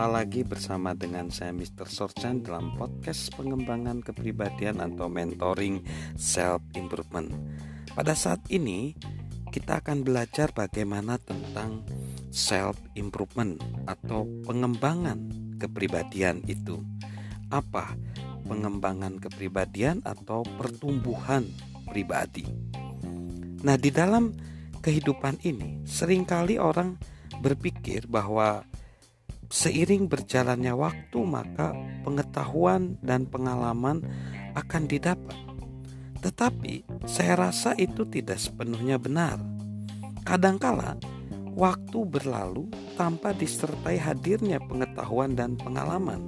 Berjumpa lagi bersama dengan saya Mr. Sorchan dalam podcast pengembangan kepribadian atau mentoring self improvement. Pada saat ini kita akan belajar bagaimana tentang self improvement atau pengembangan kepribadian itu. Apa pengembangan kepribadian atau pertumbuhan pribadi? Nah, di dalam kehidupan ini sering kali orang berpikir bahwa Seiring berjalannya waktu, maka pengetahuan dan pengalaman akan didapat. Tetapi saya rasa itu tidak sepenuhnya benar. Kadangkala waktu berlalu tanpa disertai hadirnya pengetahuan dan pengalaman.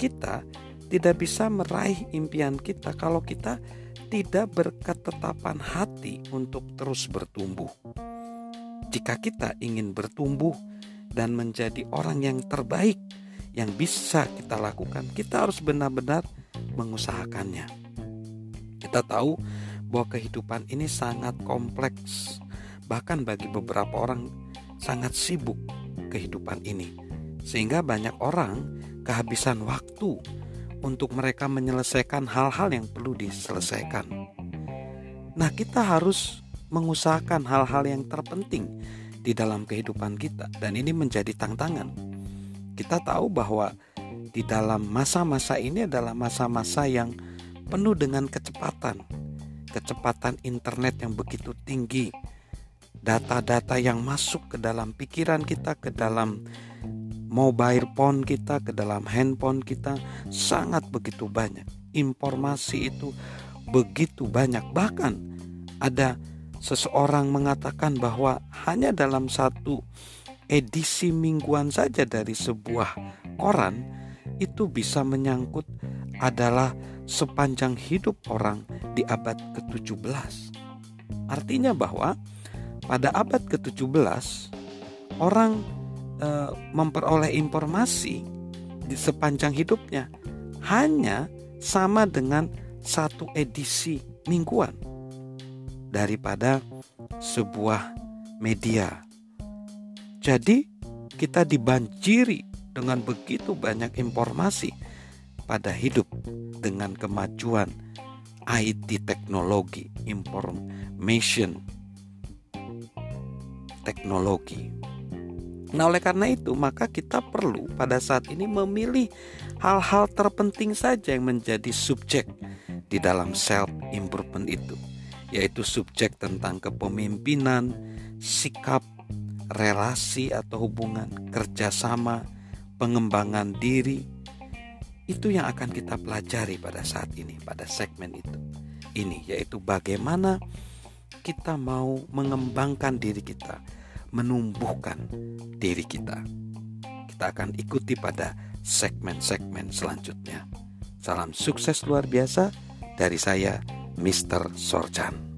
Kita tidak bisa meraih impian kita kalau kita tidak berketetapan hati untuk terus bertumbuh. Jika kita ingin bertumbuh, dan menjadi orang yang terbaik yang bisa kita lakukan, kita harus benar-benar mengusahakannya. Kita tahu bahwa kehidupan ini sangat kompleks, bahkan bagi beberapa orang sangat sibuk kehidupan ini, sehingga banyak orang kehabisan waktu untuk mereka menyelesaikan hal-hal yang perlu diselesaikan. Nah, kita harus mengusahakan hal-hal yang terpenting di dalam kehidupan kita dan ini menjadi tantangan. Kita tahu bahwa di dalam masa-masa ini adalah masa-masa yang penuh dengan kecepatan. Kecepatan internet yang begitu tinggi. Data-data yang masuk ke dalam pikiran kita, ke dalam mobile phone kita, ke dalam handphone kita sangat begitu banyak. Informasi itu begitu banyak. Bahkan ada seseorang mengatakan bahwa hanya dalam satu edisi mingguan saja dari sebuah koran itu bisa menyangkut adalah sepanjang hidup orang di abad ke-17. Artinya bahwa pada abad ke-17 orang e, memperoleh informasi di sepanjang hidupnya hanya sama dengan satu edisi mingguan daripada sebuah media. Jadi, kita dibanjiri dengan begitu banyak informasi pada hidup dengan kemajuan IT teknologi, information teknologi. Nah, oleh karena itu, maka kita perlu pada saat ini memilih hal-hal terpenting saja yang menjadi subjek di dalam self improvement itu yaitu subjek tentang kepemimpinan, sikap, relasi atau hubungan, kerjasama, pengembangan diri. Itu yang akan kita pelajari pada saat ini, pada segmen itu. Ini yaitu bagaimana kita mau mengembangkan diri kita, menumbuhkan diri kita. Kita akan ikuti pada segmen-segmen selanjutnya. Salam sukses luar biasa dari saya Mr. Sorjan.